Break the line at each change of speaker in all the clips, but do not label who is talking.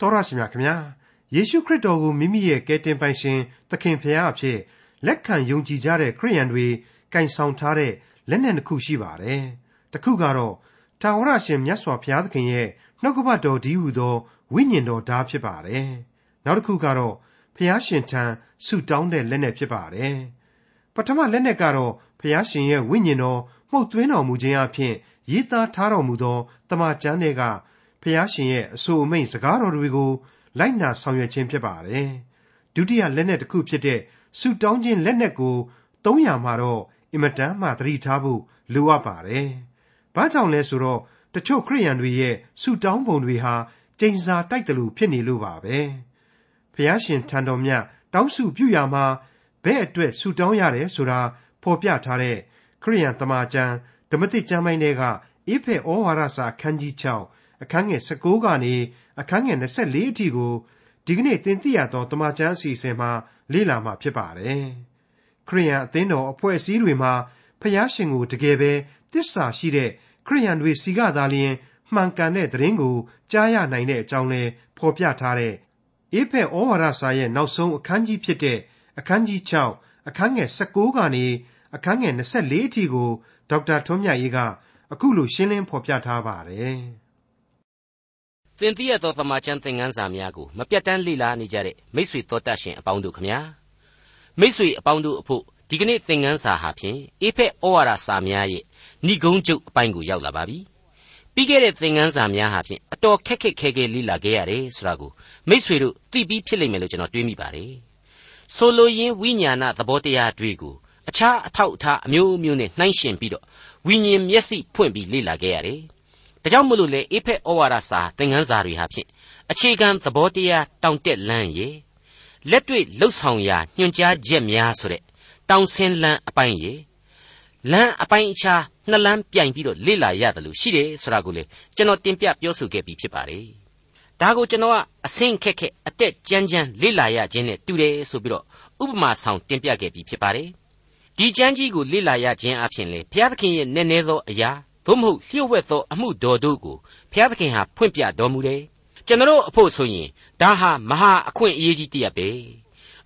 တော်ရရှိမြခင်ဗျာယေရှုခရစ်တော်ကိုမိမိရဲ့ကယ်တင်ပိုင်ရှင်သခင်ဖရာအဖြစ်လက်ခံယုံကြည်ကြတဲ့ခရိယန်တွေကင်ဆောင်ထားတဲ့လက်နက်တစ်ခုရှိပါတယ်တစ်ခုကတော့ထာဝရရှင်မြတ်စွာဘုရားသခင်ရဲ့နှုတ်ကပတ်တော်ဒီဟုသောဝိညာဉ်တော်ဓာတ်ဖြစ်ပါတယ်နောက်တစ်ခုကတော့ဖရာရှင်ထံဆုတောင်းတဲ့လက်နက်ဖြစ်ပါတယ်ပထမလက်နက်ကတော့ဖရာရှင်ရဲ့ဝိညာဉ်တော်မှုတ်သွင်းတော်မူခြင်းအဖြစ်ရေးသားထားတော်မူသောတမန်ကျမ်းတွေက ဖျားရှင်ရဲ့အဆိုအမိန့်စကားတော်တွေကိုလိုက်နာဆောင်ရွက်ခြင်းဖြစ်ပါတယ်။ဒုတိယလက်နက်တစ်ခုဖြစ်တဲ့ဆုတောင်းခြင်းလက်နက်ကိုသုံးရမှာတော့အင်မတန်မှသတိထားဖို့လိုအပ်ပါတယ်။ဘာကြောင့်လဲဆိုတော့တချို့ခရိယန်တွေရဲ့ဆုတောင်းပုံတွေဟာကျိန်စာတိုက်တယ်လို့ဖြစ်နေလို့ပါပဲ။ဖျားရှင်ထံတော်မြတ်တောင်းစုပြုရမှာဘဲ့အတွက်ဆုတောင်းရတယ်ဆိုတာဖော်ပြထားတဲ့ခရိယန်တမန်ကျမ်းဓမ္မတိကျမ်းပိုင်းတွေကအိဖေဩဝါဒစာအခန်းကြီး6 အခန်းငယ်16ကနေအခန်းငယ်24အထိကိုဒီကနေ့သင်သိရသောတမန်ကျမ်းအစီအစဉ်မှာလေ့လာမှာဖြစ်ပါတယ်။ခရိယန်အသင်းတော်အဖွဲ့အစည်းတွေမှာဖျားရှင်ကိုတကယ်ပဲတစ္ဆာရှိတဲ့ခရိယန်တွေစီကသာလျှင်မှန်ကန်တဲ့သတင်းကိုကြားရနိုင်တဲ့အကြောင်းလဲဖော်ပြထားတဲ့အေဖက်ဩဝါဒစာရဲ့နောက်ဆုံးအခန်းကြီးဖြစ်တဲ့အခန်းကြီး6အခန်းငယ်16ကနေအခန်းငယ်24အထိကိုဒေါက်တာထွန်းမြတ်ရေးကအခုလိုရှင်းလင်းဖော်ပြထားပါတယ်။
သင်သိရသောသမာကျမ်းသင်ခန်းစာများကိုမပြတ်တမ်းလေ့လာနေကြတဲ့မိษွေတော်တတ်ရှင်အပေါင်းတို့ခမညာမိษွေအပေါင်းတို့အဖို့ဒီကနေ့သင်ခန်းစာဟာဖြင့်အေဖက်ဩဝါဒစာများရဲ့ဏိဂုံးကျုပ်အပိုင်းကိုရောက်လာပါပြီ။ပြီးခဲ့တဲ့သင်ခန်းစာများဟာဖြင့်အတော်ခက်ခက်ခဲခဲလေ့လာခဲ့ရတယ်ဆိုတာကိုမိษွေတို့သိပြီးဖြစ်လိမ့်မယ်လို့ကျွန်တော်တွေးမိပါတယ်။ဆိုလိုရင်းဝိညာဏသဘောတရားတွေကိုအခြားအထောက်အထားအမျိုးမျိုးနဲ့နှိုင်းယှဉ်ပြီးတော့ဝိညာဉ်မျက်စိဖွင့်ပြီးလေ့လာခဲ့ရတယ်။ ဒါကြောင့်မို့လို့လေအေဖက်ဩဝါဒစာသင်ခန်းစာတွေဟာဖြင့်အခြေခံသဘောတရားတောင်တက်လန်းရေလက်တွေ့လှုပ်ဆောင်ရာညွှန်ကြားချက်များဆိုတဲ့တောင်ဆင်းလန်းအပိုင်းရေလမ်းအပိုင်းအခြားနှစ်လမ်းပြိုင်ပြီးတော့လေ့လာရတယ်လို့ရှိတယ်ဆိုတာကိုလေကျွန်တော်တင်ပြပြောဆိုခဲ့ပြီးဖြစ်ပါတယ်။ဒါကိုကျွန်တော်ကအဆင့်ခက်ခက်အတက်ကြမ်းကြမ်းလေ့လာရခြင်းနဲ့တူတယ်ဆိုပြီးတော့ဥပမာဆောင်တင်ပြခဲ့ပြီးဖြစ်ပါတယ်ဒီကျမ်းကြီးကိုလေ့လာရခြင်းအပြင်လေဘုရားသခင်ရဲ့နည်းနည်းသောအရာ သို့မဟုတ်လျှို့ဝှက်သောအမှုတော်တို့ကိုဘုရားသခင်ဟာဖွင့်ပြတော်မူတယ်ကျွန်တော်အဖို့ဆိုရင်ဒါဟာမဟာအခွင့်အရေးကြီးတစ်ရပ်ပဲ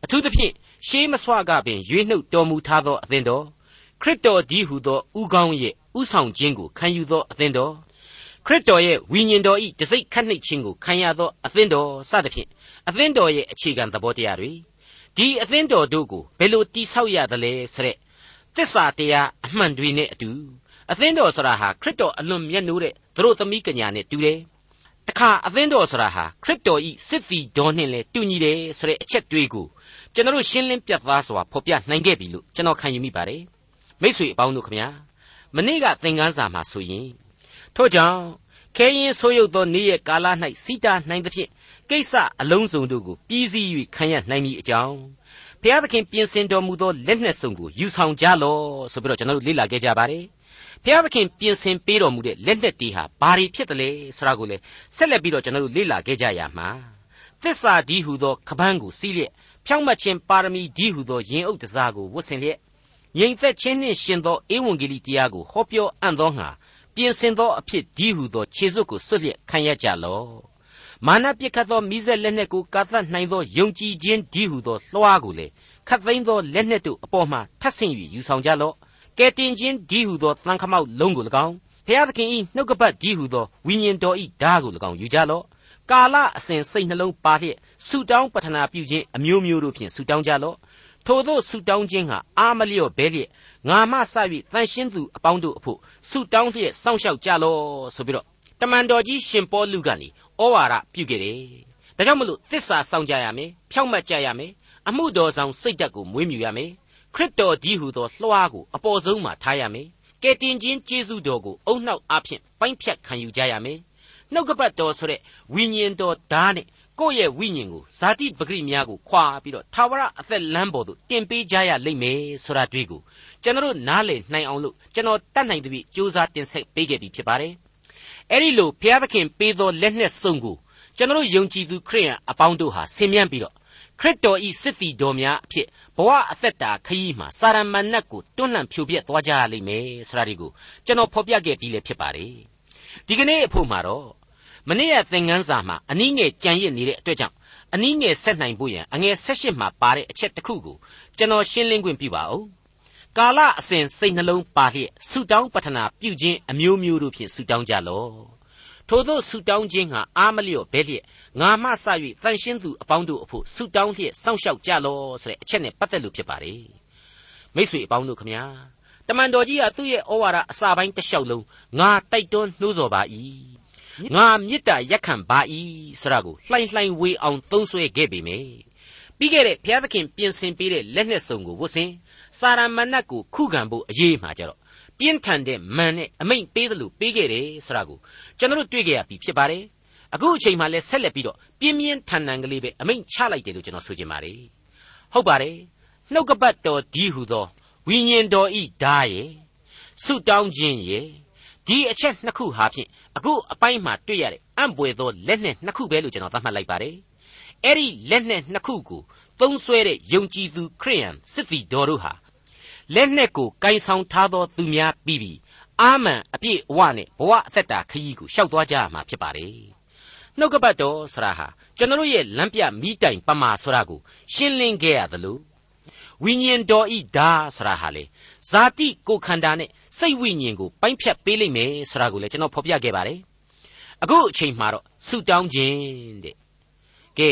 အထူးသဖြင့်ရှေးမဆွကပင်ရွေးနှုတ်တော်မူထားသောအသင်းတော်ခရစ်တော်ဒီဟုသောဥကောင်းရဲ့ဥဆောင်ခြင်းကိုခံယူသောအသင်းတော်ခရစ်တော်ရဲ့ဝိညာဉ်တော်ဤတစိ့ခတ်နှိပ်ခြင်းကိုခံရသောအသင်းတော်စသဖြင့်အသင်းတော်ရဲ့အခြေခံသဘောတရားတွေဒီအသင်းတော်တို့ကိုဘယ်လိုတိဆောက်ရသလဲဆိုတဲ့သစ္စာတရားအမှန်တွေနဲ့အတူ အသင်းတော်ဆရာဟာခရစ်တော်အလွန်မြတ်နိုးတဲ့သူတို့သမီးကညာနဲ့တူတယ်။တခါအသင်းတော်ဆရာဟာခရစ်တော်ဤစစ်တီတော်နှင့်လည်းတူညီတယ်ဆိုတဲ့အချက်တွေးကိုကျွန်တော်ရှင်းလင်းပြသစွာဖော်ပြနိုင်ခဲ့ပြီလို့ကျွန်တော်ခံယူမိပါတယ်။မိတ်ဆွေအပေါင်းတို့ခမညာမနေ့ကသင်ခန်းစာမှာဆိုရင်ထို့ကြောင့်ခဲရင်ဆိုးရုပ်သောနေ့ရဲ့ကာလ၌စီတာနိုင်သဖြင့်ကိစ္စအလုံးစုံတို့ကိုပြီးစီး၍ခံရနိုင်မည်အကြောင်းဘုရားသခင်ပြင်ဆင်တော်မူသောလက်နှက်စုံကိုယူဆောင်ကြလော့ဆိုပြီးတော့ကျွန်တော်တို့လေ့လာခဲ့ကြပါတယ် ဘုရားသခင်ပြင်ဆင်ပေးတော်မူတဲ့လက်နှက်တွေဟာဘာတွေဖြစ်တယ်လဲဆိုတာကိုလည်းဆက်လက်ပြီးတော့ကျွန်တော်တို့လေ့လာခဲ့ကြရမှာသစ္စာဒီဟုသောခပန်းကိုစီးလျက်ဖြောင့်မတ်ခြင်းပါရမီဒီဟုသောယင်အုပ်တစားကိုဝတ်ဆင်လျက်ငြိမ်သက်ခြင်းနှင့်ရှင်သောဧဝံဂေလိတရားကိုဟောပြောအံ့သောငါပြင်ဆင်သောအဖြစ်ဒီဟုသောခြေစွပ်ကိုဆွတ်လျက်ခံရကြလော့မာနပြစ်ခတ်သောမိဆက်လက်နှက်ကိုကာသတ်နိုင်သောယုံကြည်ခြင်းဒီဟုသောလွှားကိုလည်းခတ်သိမ်းသောလက်နှက်တို့အပေါ်မှထပ်ဆင့်၍ယူဆောင်ကြလော့ ကဲတင်ခြင်းဒီဟုသောသံခမောက်လုံးကို၎င်းဖျားသခင်ဤနှုတ်ကပတ်ဒီဟုသောဝိညာဉ်တော်ဤဓာကို၎င်းယူကြလော့ကာလအစဉ်စိတ်နှလုံးပါလျက်ဆုတောင်းပတနာပြုခြင်းအမျိုးမျိုးတို့ဖြင့်ဆုတောင်းကြလော့ထို့သောဆုတောင်းခြင်းဟာအာမလျော့ဘဲလျက်ငါမှစ၍တန်ရှင်းသူအပေါင်းတို့အဖို့ဆုတောင်းလျက်စောင့်ရှောက်ကြလော့ဆိုပြီးတော့တမန်တော်ကြီးရှင်ပေါလုကနေဩဝါဒပြုခဲ့တယ်ဒါကြောင့်မလို့တစ္ဆာစောင့်ကြရမယ်ဖြောင့်မတ်ကြရမယ်အမှုတော်ဆောင်စိတ်ဓာတ်ကိုမွေးမြူရမယ် ခရစ်တော်ကြီးဟူသောလွှားကိုအပေါ်ဆုံးမှာထားရမယ်ကယ်တင်ခြင်းကျေးဇူးတော်ကိုအုံနှောက်အဖြစ်ပိုင်းဖြတ်ခံယူကြရမယ်နှုတ်ကပတ်တော်ဆိုတဲ့ဝိညာဉ်တော်ဓာတ်နဲ့ကိုယ့်ရဲ့ဝိညာဉ်ကိုဇာတိပဂရိများကိုခွာပြီးတော့သာဝရအသက်လမ်းပေါ်သို့တင်ပေးကြရလိမ့်မယ်ဆိုတာတွေ့ကိုကျွန်တော်နားလည်နိုင်အောင်လို့ကျွန်တော်တတ်နိုင်သဖြင့်စူးစမ်းတင်ဆက်ပေးခဲ့ပြီးဖြစ်ပါတယ်အဲ့ဒီလိုဘုရားသခင်ပေးသောလက်နှက်စုံကိုကျွန်တော်ယုံကြည်သူခရိယန်အပေါင်းတို့ဟာဆင်မြန်းပြီးတော့ ခရစ်တော်ဤစစ်တီတော်များအဖြစ်ဘဝအသက်တာခရီးမှာစာရမဏတ်ကိုတွန်းလှန်ဖြိုပြက်သွားကြရလိမ့်မယ်ဆိုတာဒီကိုကျွန်တော်ဖော်ပြခဲ့ပြီးလည်းဖြစ်ပါတယ်ဒီကနေ့အဖို့မှာတော့မနေ့ကသင်ခန်းစာမှာအနည်းငယ်ကြံရစ်နေတဲ့အတွက်ကြောင့်အနည်းငယ်ဆက်နိုင်ဖို့ရန်အငယ်၁၈မှာပါတဲ့အချက်တစ်ခုကိုကျွန်တော်ရှင်းလင်းခွင့်ပြုပါဦးကာလအစဉ်စိတ်နှလုံးပါလျက်ဆုတောင်းပတနာပြုခြင်းအမျိုးမျိုးတို့ဖြင့်ဆုတောင်းကြလော့ ထို့သောဆုတောင်းခြင်းဟာအာမလျော့ဘဲလျက်ငါမှစ၍တန်ရှင်းသူအပေါင်းတို့အဖို့ဆုတောင်းလျက်စောင့်ရှောက်ကြလော့ဆိုတဲ့အချက်နဲ့ပတ်သက်လို့ဖြစ်ပါတယ်မိတ်ဆွေအပေါင်းတို့ခမညာတမန်တော်ကြီးကသူ့ရဲ့ဩဝါဒအစာပိုင်းတစ်လျှောက်လုံးငါတိုက်တွန်းနှိုးဆော်ပါ၏ငါမေတ္တာရက်ခံပါ၏ဆိုတာကိုလှိုင်းလှိုင်းဝေးအောင်သုံးဆွဲခဲ့ပေမယ်ပြီးခဲ့တဲ့ဘုရားသခင်ပြင်ဆင်ပေးတဲ့လက်နဲ့စုံကိုဝတ်ဆင်စာရမဏတ်ကိုခုခံဖို့အရေးမှာကြတော့ပြင်းထန်တဲ့မန်နဲ့အမိန့်ပေးတယ်လို့ပေးခဲ့တယ်ဆိုတာကို ကျွန်တော်တို့တွေ့ကြရပြီဖြစ်ပါတယ်အခုအချိန်မှလည်းဆက်လက်ပြီးတော့ပြင်းပြင်းထန်ထန်ကလေးပဲအမိန့်ချလိုက်တယ်လို့ကျွန်တော်ဆိုချင်ပါတယ်ဟုတ်ပါတယ်နှုတ်ကပတ်တော်ဒီဟုသောဝိညာဉ်တော်ဤဓာရဲ့ဆုတောင်းခြင်းရဲ့ဒီအချက်နှစ်ခုဟာဖြင့်အခုအပိုင်းမှာတွေ့ရတဲ့အံ့ပွေသောလက်နဲ့နှစ်ခုပဲလို့ကျွန်တော်သတ်မှတ်လိုက်ပါတယ်အဲ့ဒီလက်နဲ့နှစ်ခုကိုသုံးဆွဲတဲ့ယုံကြည်သူခရိယန်စစ်သည်တော်တို့ဟာလက်နဲ့ကိုကင်ဆောင်ထားသောသူများပြီးပြီး အာမန်အပြည့်အဝနဲ့ဘဝအသက်တာခရီးကိုရှောက်သွားကြရမှာဖြစ်ပါတယ်နှုတ်ကပတ်တော်ဆရာဟာကျွန်တော်ရဲ့လမ်းပြမိတိုင်ပမာဆရာကိုရှင်းလင်းခဲ့ရသလိုဝိညာဉ်တော်ဤဓာဆရာဟာလေဇာတိကိုခန္ဓာနဲ့စိတ်ဝိညာဉ်ကိုပိုင်းဖြတ်ပေးလိမ့်မယ်ဆိုတာကိုလည်းကျွန်တော်ဖော်ပြခဲ့ပါတယ်အခုအချိန်မှာတော့ဆူတောင်းခြင်းတဲ့ကဲ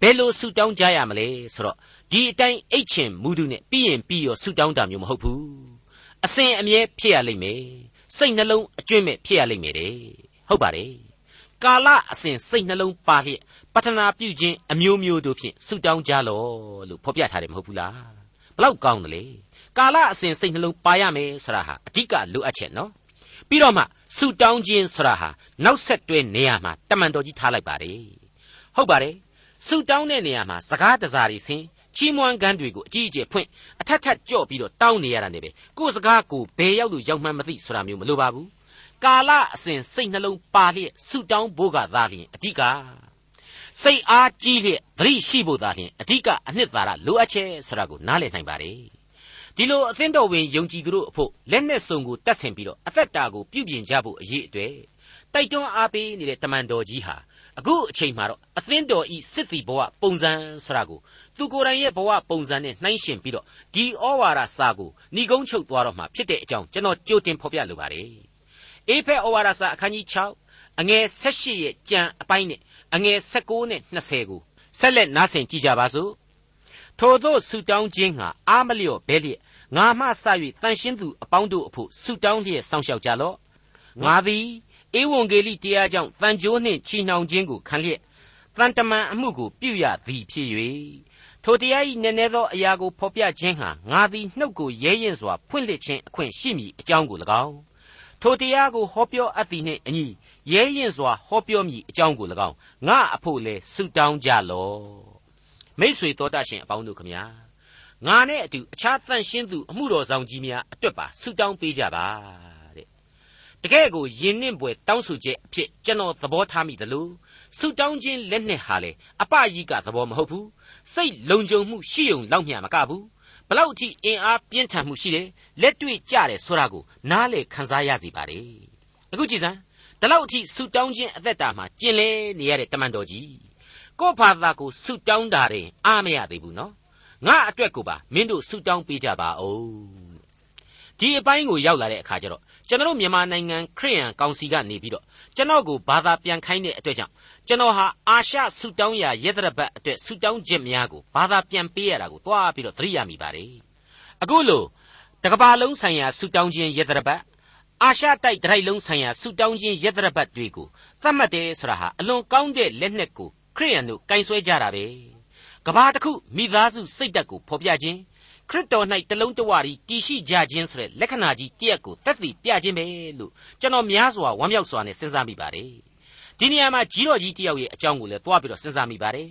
ဘယ်လိုဆူတောင်းကြရမလဲဆိုတော့ဒီအတိုင်းအိတ်ချင်မူးတူနဲ့ပြီးရင်ပြီးရောဆူတောင်းတာမျိုးမဟုတ်ဘူး အစဉ်အမြဲဖြစ်ရလိမ့်မယ်စိတ်နှလုံးအကျွင့်မဲ့ဖြစ်ရလိမ့်မယ်တဲ့ဟုတ်ပါတယ်ကာလအစဉ်စိတ်နှလုံးပါလျက်ပတနာပြုခြင်းအမျိုးမျိုးတို့ဖြင့်ဆူတောင်းကြလောလို့ဖော်ပြထားတယ်မဟုတ်ဘူးလားဘလောက်ကောင်းတယ်လေကာလအစဉ်စိတ်နှလုံးပါရမယ်ဆိုတာဟာအဓိကလိုအပ်ချက်နော်ပြီးတော့မှဆူတောင်းခြင်းဆိုတာဟာနောက်ဆက်တွဲနေရာမှာတမန်တော်ကြီးထားလိုက်ပါတယ်ဟုတ်ပါတယ်ဆူတောင်းတဲ့နေရာမှာစကားတစားတွေဆင်း ချီးမွမ်းကမ်းတွေကိုအကြီးအကျယ်ဖွင့်အထက်ထက်ကြော့ပြီးတော့တောင်းနေရတာနေပဲကိုယ်စကားကိုဘယ်ရောက်လို့ရောက်မှန်းမသိဆိုတာမျိုးမလိုပါဘူးကာလအစဉ်စိတ်နှလုံးပါလျက်ဆူတောင်းဖို့ကသာလျှင်အဓိကစိတ်အားကြီးလျက်သတိရှိဖို့သာလျှင်အဓိကအနှစ်သာရလိုအပ်ချက်ဆိုတာကိုနားလည်နိုင်ပါတယ်ဒီလိုအသင်းတော်ဝင်ယုံကြည်သူတို့အဖို့လက်နဲ့စုံကိုတတ်ဆင်ပြီးတော့အသက်တာကိုပြုပြင်ကြဖို့အရေးအတွေ့တိုက်တွန်းအားပေးနေတဲ့တမန်တော်ကြီးဟာ အခုအချိန်မှာတော့အသင်းတော်ဤစစ်တီဘဝပုံစံဆိုတာကိုသူကိုယ်တိုင်ရဲ့ဘဝပုံစံနဲ့နှိုင်းယှဉ်ပြီးတော့ဒီဩဝါဒစာကိုဏီကုန်းချုပ်သွားတော့မှဖြစ်တဲ့အကြောင်းကျွန်တော်ကြိုတင်ဖော်ပြလိုပါတယ်အေဖက်ဩဝါဒစာအခန်းကြီး6အငယ်18ရဲ့ကြံအပိုင်းနဲ့အငယ်19နဲ့20ကိုဆက်လက်နားဆင်ကြကြပါစို့ထိုသောဆုတောင်းခြင်းဟာအာမလျော့ဘဲလျက်ငါမှစ၍တန်ရှင်းသူအပေါင်းတို့အဖို့ဆုတောင်းလျက်စောင့်ရှောက်ကြလော့ငါသည် ဧဝံဂေလိတရားကြောင့်တန်ကြိုးနှင့်ချီနှောင်ခြင်းကိုခံလျက်တန်တမန်အမှုကိုပြုရသည်ဖြစ်၍ထိုတရား၏နည်းနည်းသောအရာကိုဖော်ပြခြင်းဟာငါသည်နှုတ်ကိုရဲရင်စွာဖွင့်လှစ်ခြင်းအခွင့်ရှိမည်အကြောင်းကို၎င်းထိုတရားကိုဟောပြောအပ်သည်နှင့်အညီရဲရင်စွာဟောပြောမည်အကြောင်းကို၎င်းငါအဖို့လဲဆုတောင်းကြလော့မိษွေတော်တတ်ရှင်အပေါင်းတို့ခမညာငါနဲ့အတူအခြားတန်ရှင်းသူအမှုတော်ဆောင်ကြီးများအတွက်ပါဆုတောင်းပေးကြပါ တဲ့တကယ်ကိုယဉ်နှင့်ပွဲတောင်းဆိုချက်အဖြစ်ကျွန်တော်သဘောထားမိတယ်လို့ဆုတောင်းခြင်းလက်နဲ့ဟာလေအပကြီးကသဘောမဟုတ်ဘူးစိတ်လုံခြုံမှုရှိုံလောက်မျှမကဘူးဘလောက်အထိအင်အားပြင်းထန်မှုရှိတယ်လက်တွေ့ကြတယ်ဆိုတာကိုနားလေခန်းစားရစီပါလေအခုကြည်စမ်းဒီလောက်အထိဆုတောင်းခြင်းအသက်တာမှာကျင်လဲနေရတဲ့တမန်တော်ကြီးကို့ဘာသာကိုဆုတောင်းတာရင်အားမရသေးဘူးနော်ငါအတွက်ကိုပါမင်းတို့ဆုတောင်းပေးကြပါဦးဒီအပိုင်းကိုရောက်လာတဲ့အခါကျတော့ ကျွန်တော်မြန်မာနိုင်ငံခရစ်ယာန်ကောင်စီကနေပြီးတော့ကျွန်တော်ကိုဘာသာပြန်ခိုင်းတဲ့အတွက်ကြောင့်ကျွန်တော်ဟာအာရှဆုတောင်းရာရသရဘတ်အတွက်ဆုတောင်းချက်များကိုဘာသာပြန်ပေးရတာကိုသွားပြီးတော့သတိရမိပါတယ်အခုလို့တကဘာလုံးဆိုင်ရာဆုတောင်းခြင်းရသရဘတ်အာရှတိုက်တရိုက်လုံးဆိုင်ရာဆုတောင်းခြင်းရသရဘတ်တွေကိုသတ်မှတ်တယ်ဆိုတာဟာအလွန်ကောင်းတဲ့လက်နက်ကိုခရိယန်တို့ကင်ဆွဲကြတာပဲကဘာတစ်ခုမိသားစုစိတ်ဓာတ်ကိုဖော်ပြခြင်း ခရစ်တော်၌တလုံးတဝရီတည်ရှိကြခြင်းဆိုတဲ့လက္ခဏာကြီးတရက်ကိုတက်တည်ပြခြင်းပဲလို့ကျွန်တော်များစွာဝမ်းမြောက်စွာနဲ့စဉ်းစားမိပါတယ်ဒီနေရာမှာကြီးတော်ကြီးတယောက်ရဲ့အကြောင်းကိုလည်းတွားပြီးတော့စဉ်းစားမိပါတယ်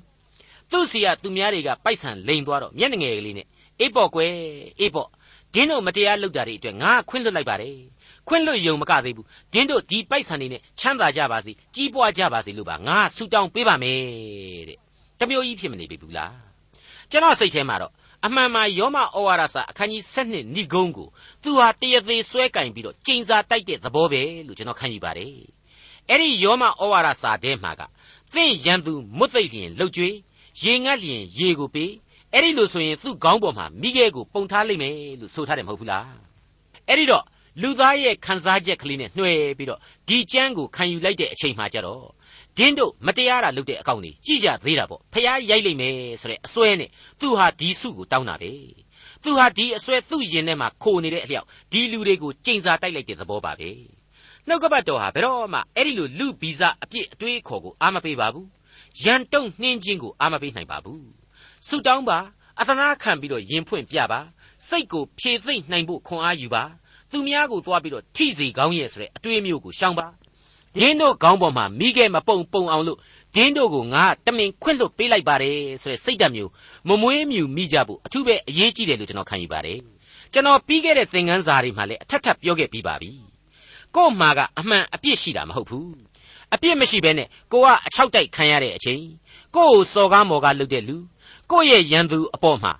သူ့စီကသူများတွေကပိုက်ဆံလိန်သွားတော့မျက်နှငယ်ကလေးနဲ့အေးပေါ့ကွယ်အေးပေါ့ဒင်းတို့မတရားလုပ်တာတွေအတွက်ငါခွင့်လွတ်လိုက်ပါတယ်ခွင့်လွတ်ယုံမကသေးဘူးဒင်းတို့ဒီပိုက်ဆံတွေနဲ့ချမ်းသာကြပါစေကြီးပွားကြပါစေလို့ပါငါဆူတောင်းပေးပါမယ်တဲ့တမျိုးကြီးဖြစ်မနေပြီဘူးလားကျွန်တော်စိတ်ထဲမှာတော့ အမှန်မှယောမဩဝါဒစာအခန်းကြီး7နှစ်ဏိဂုံးကိုသူဟာတရသေးဆွဲကင်ပြီးတော့ကျိန်စာတိုက်တဲ့သဘောပဲလို့ကျွန်တော်ခံယူပါတယ်အဲ့ဒီယောမဩဝါဒစာထဲမှာကသင်ရန်သူမွတ်သိပ်လျင်လှုပ်ကြွေးရေငတ်လျင်ရေကိုပေးအဲ့ဒီလိုဆိုရင်သူ့ခေါင်းပေါ်မှာမိခဲကိုပုံထားလိုက်မယ်လို့ဆိုထားတယ်မဟုတ်ဘူးလားအဲ့ဒီတော့လူသားရဲ့ခံစားချက်ကလေးနဲ့နှွယ်ပြီးတော့ဒီကျမ်းကိုခံယူလိုက်တဲ့အချိန်မှကြတော့ ဒင်းတို့မတရားတာလုပ်တဲ့အကောင့်တွေကြည်ကြသေးတာပေါ့ဖះရိုက်လိုက်မယ်ဆိုတဲ့အစွဲနဲ့သူဟာဒီစုကိုတောင်းတာပဲသူဟာဒီအစွဲသူ့ရင်ထဲမှာခိုနေတဲ့အလျောက်ဒီလူတွေကိုကြိမ်စာတိုက်လိုက်တဲ့သဘောပါပဲနှုတ်ကပတ်တော်ဟာဘယ်တော့မှအဲ့ဒီလိုလူဗီဇအပြစ်အတွေးခေါ်ကိုအာမပေးပါဘူးရန်တုံနှင်းခြင်းကိုအာမပေးနိုင်ပါဘူးဆုတောင်းပါအသနာခံပြီးတော့ယင်ဖွင့်ပြပါစိတ်ကိုဖြေသိမ့်နိုင်ဖို့ခွန်အားယူပါသူများကိုသွားပြီးတော့ထိစီကောင်းရဲ့ဆိုတဲ့အတွေးမျိုးကိုရှောင်ပါ ဒင်းတို့ခေါင်းပေါ်မှာမိခဲ့မပုံပုံအောင်လို့ဒင်းတို့ကိုငါတမင်ခွင့်လွတ်ပေးလိုက်ပါတယ်ဆိုတဲ့စိတ်ဓာတ်မျိုးမမွေးမြူမိကြဖို့အထူးပဲအရေးကြီးတယ်လို့ကျွန်တော်ခံယူပါတယ်ကျွန်တော်ပြီးခဲ့တဲ့သင်ခန်းစာတွေမှာလည်းအထက်ထပ်ပြောခဲ့ပြီးပါပြီကို့မှာကအမှန်အပြစ်ရှိတာမဟုတ်ဘူးအပြစ်မရှိဘဲနဲ့ကိုကအချောက်တိုက်ခံရတဲ့အချိန်ကိုကိုစော်ကားမော်ကားလုပ်တဲ့လူကိုရဲ့ရန်သူအပေါ်မှာ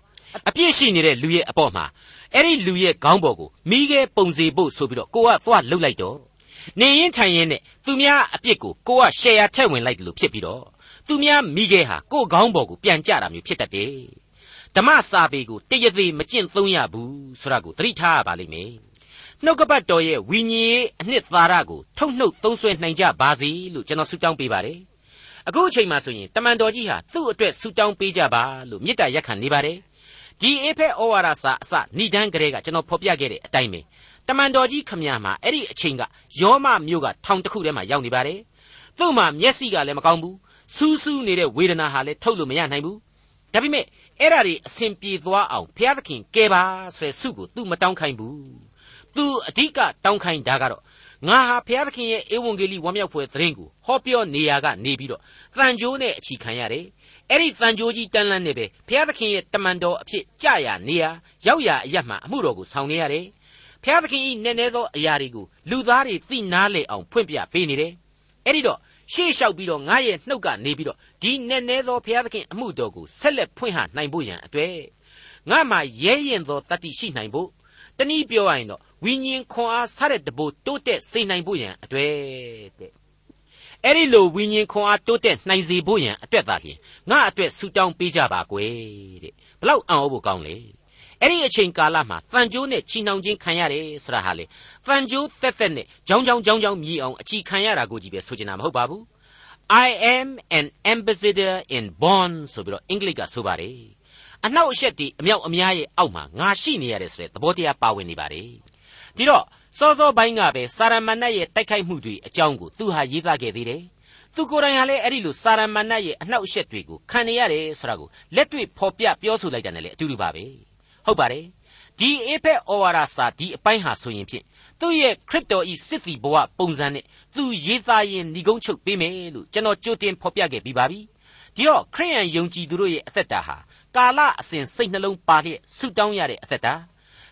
အပြစ်ရှိနေတဲ့လူရဲ့အပေါ်မှာအဲ့ဒီလူရဲ့ခေါင်းပေါ်ကိုမိခဲပုံစေဖို့ဆိုပြီးတော့ကိုကသွားလှုပ်လိုက်တော့ နေရင်ထိုင်ရင်နဲ့သူများအပြစ်ကိုကိုကရှယ်ယာထည့်ဝင်လိုက်တယ်လို့ဖြစ်ပြီးတော့သူများမိခဲဟာကိုခေါင်းပေါ်ကိုပြန်ကြတာမျိုးဖြစ်တတ်တယ်ဓမ္မစာပေကိုတရသေးမကျင့်သုံးရဘူးဆိုတာကိုသတိထားရပါလိမ့်မယ်နှုတ်ကပတ်တော်ရဲ့ဝိညာဉ်ရေးအနှစ်သာရကိုထုတ်နှုတ်သုံးဆွဲနိုင်ကြပါစေလို့ကျွန်တော်ဆုတောင်းပေးပါတယ်အခုအချိန်မှဆိုရင်တမန်တော်ကြီးဟာသူ့အတွက်ဆုတောင်းပေးကြပါလို့မေတ္တာရက်ခံနေပါတယ်ဒီအေဖက်ဩဝါဒစာအစဏိဒန်းကလေးကကျွန်တော်ဖော်ပြခဲ့တဲ့အတိုင်းပဲ တမန်တော်ကြီးခမညာမှာအဲ့ဒီအချိန်ကယောမမြို့ကထောင်တစ်ခုထဲမှာရောက်နေပါတယ်သူ့မှာမျက်စိကလည်းမကောင်းဘူးစူးစူးနေတဲ့ဝေဒနာဟာလည်းထုတ်လို့မရနိုင်ဘူးဒါပေမဲ့အဲ့ဓာတွေအစဉ်ပြေသွားအောင်ဘုရားသခင်ကဲပါဆိုတဲ့ဆုကိုသူမတောင်းခိုင်းဘူးသူအဓိကတောင်းခိုင်းတာကတော့ငါဟာဘုရားသခင်ရဲ့ဧဝံဂေလိဝမ်းမြောက်ဖွယ်သတင်းကိုဟောပြောနေရကနေပြီးတော့တန်ကြိုးနဲ့အချီခံရတယ်အဲ့ဒီတန်ကြိုးကြီးတန်းလန်းနေပဲဘုရားသခင်ရဲ့တမန်တော်အဖြစ်ကြရနေရရောက်ရအရမှအမှုတော်ကိုဆောင်နေရတယ် ဘုရားသခင်ဤနည်းနည်းသောအရာတွေကိုလူသားတွေသိနာလေအောင်ဖွင့်ပြပေးနေတယ်အဲ့ဒီတော့ရှေ့လျှောက်ပြီးတော့ငါရဲ့နှုတ်ကနေပြီးတော့ဒီနည်းနည်းသောဘုရားသခင်အမှုတော်ကိုဆက်လက်ဖွင့်ဟနိုင်ဖို့ရန်အတွက်ငါမှာရဲရင်သောတတိရှိနိုင်ဖို့တနည်းပြောရရင်တော့ဝိညာဉ်ခွန်အားဆတဲ့တဘို့တိုးတက်စေနိုင်ဖို့ရန်အတွက်တဲ့အဲ့ဒီလိုဝိညာဉ်ခွန်အားတိုးတက်နိုင်စေဖို့ရန်အတွက်သာလျှင်ငါအတွက်ဆူတောင်းပေးကြပါကွယ်တဲ့ဘလောက်အံ့ဩဖို့ကောင်းလဲ အဲ့ဒီအချိန်ကာလမှာတန်ကြိုးနဲ့ချီနှောင်ခြင်းခံရတယ်ဆိုတာဟာလေတန်ကြိုးတက်တက်နဲ့ကြောင်းကြောင်းကြောင်းကြောင်းမြည်အောင်အချီခံရတာကိုကြီးပဲဆိုချင်တာမဟုတ်ပါဘူး I am an ambassador in bond ဆိုပြီးတော့အင်္ဂလိပ်ကဆိုပါတယ်အနှောက်အယှက်တွေအမြောက်အများရဲ့အောက်မှာငါရှိနေရတယ်ဆိုတဲ့သဘောတရားပါဝင်နေပါတယ်ဒီတော့စောစောပိုင်းကပဲစာရမဏတ်ရဲ့တိုက်ခိုက်မှုတွေအကြောင်းကိုသူဟာရေးသားခဲ့သေးတယ်သူကိုယ်တိုင်ဟာလည်းအဲ့ဒီလိုစာရမဏတ်ရဲ့အနှောက်အယှက်တွေကိုခံနေရတယ်ဆိုတာကိုလက်တွေ့ဖော်ပြပြောဆိုလိုက်တာနဲ့လည်းအတူတူပါပဲ ဟုတ်ပါတယ်ဒီအေဖက်ဩဝါဒစာဒီအပိုင်းဟာဆိုရင်ဖြင့်သူ့ရဲ့ခရစ်တော်ဤစစ်တီဘဝပုံစံနဲ့သူရေးသားရင်ဏီကုန်းချုပ်ပေးမယ်လို့ကျွန်တော်ကြိုတင်ဖော်ပြခဲ့ပြီးပါပြီဒီတော့ခရိယန်ယုံကြည်သူတို့ရဲ့အသက်တာဟာကာလအစဉ်စိတ်နှလုံးပါလျက်ဆုတောင်းရတဲ့အသက်တာ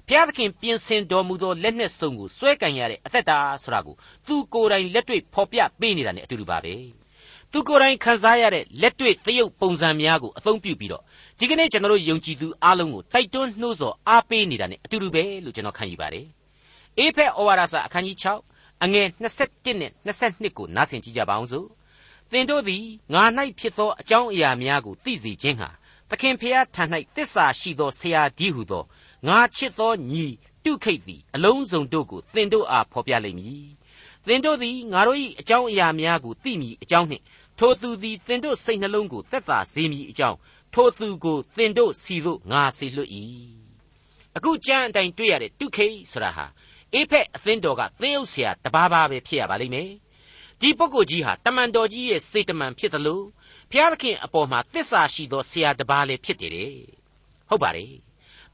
ဘုရားသခင်ပြင်ဆင်တော်မူသောလက်နှင့်စုံကိုစွဲကင်ရတဲ့အသက်တာဆိုတာကိုသူကိုယ်တိုင်လက်တွေ့ဖော်ပြပေးနေတာ ਨੇ အတူတူပါပဲသူကိုယ်တိုင်ခံစားရတဲ့လက်တွေ့သရုပ်ပုံစံများကိုအသုံးပြုပြီးတော့ ဒီကနေ့ကျွန်တော်တို့ယုံကြည်သူအားလုံးကိုတိုက်တွန်းနှိုးဆော်အားပေးနေတာ ਨੇ အတူတူပဲလို့ကျွန်တော်ခံယူပါတယ်အေဖက်ဩဝါဒစာအခန်းကြီး6အငယ်21နဲ့22ကိုနားဆင်ကြည့်ကြပါအောင်စို့သင်တို့သည်ငါ၌ဖြစ်သောအကြောင်းအရာများကိုသိစေခြင်းဟာသခင်ဖျားထံ၌တစ္ဆာရှိသောဆရာဒီဟုသောငါချစ်သောညီတုခိတ်သည်အလုံးစုံတို့ကိုသင်တို့အားဖော်ပြလိမ့်မည်သင်တို့သည်ငါတို့၏အကြောင်းအရာများကိုသိမည်အကြောင်းနှင့်ထိုသူသည်သင်တို့စိတ်နှလုံးကိုသက်သာစေမည်အကြောင်း ထိုသူကိုသင်တို့စီသို့ငါစေလွှတ်၏အခုကြမ်းအတိုင်းတွေ့ရတဲ့တုခိတ်ဆိုတာဟာအေဖက်အသင်းတော်ကသင်းအုပ်ဆရာတပါးပါပဲဖြစ်ရပါလိမ့်မယ်ဒီပုဂ္ဂိုလ်ကြီးဟာတမန်တော်ကြီးရဲ့စေတမန်ဖြစ်တယ်လို့ဘုရားသခင်အပေါ်မှာတစ္ဆာရှိသောဆရာတပါးလည်းဖြစ်တယ်တဲ့ဟုတ်ပါတယ်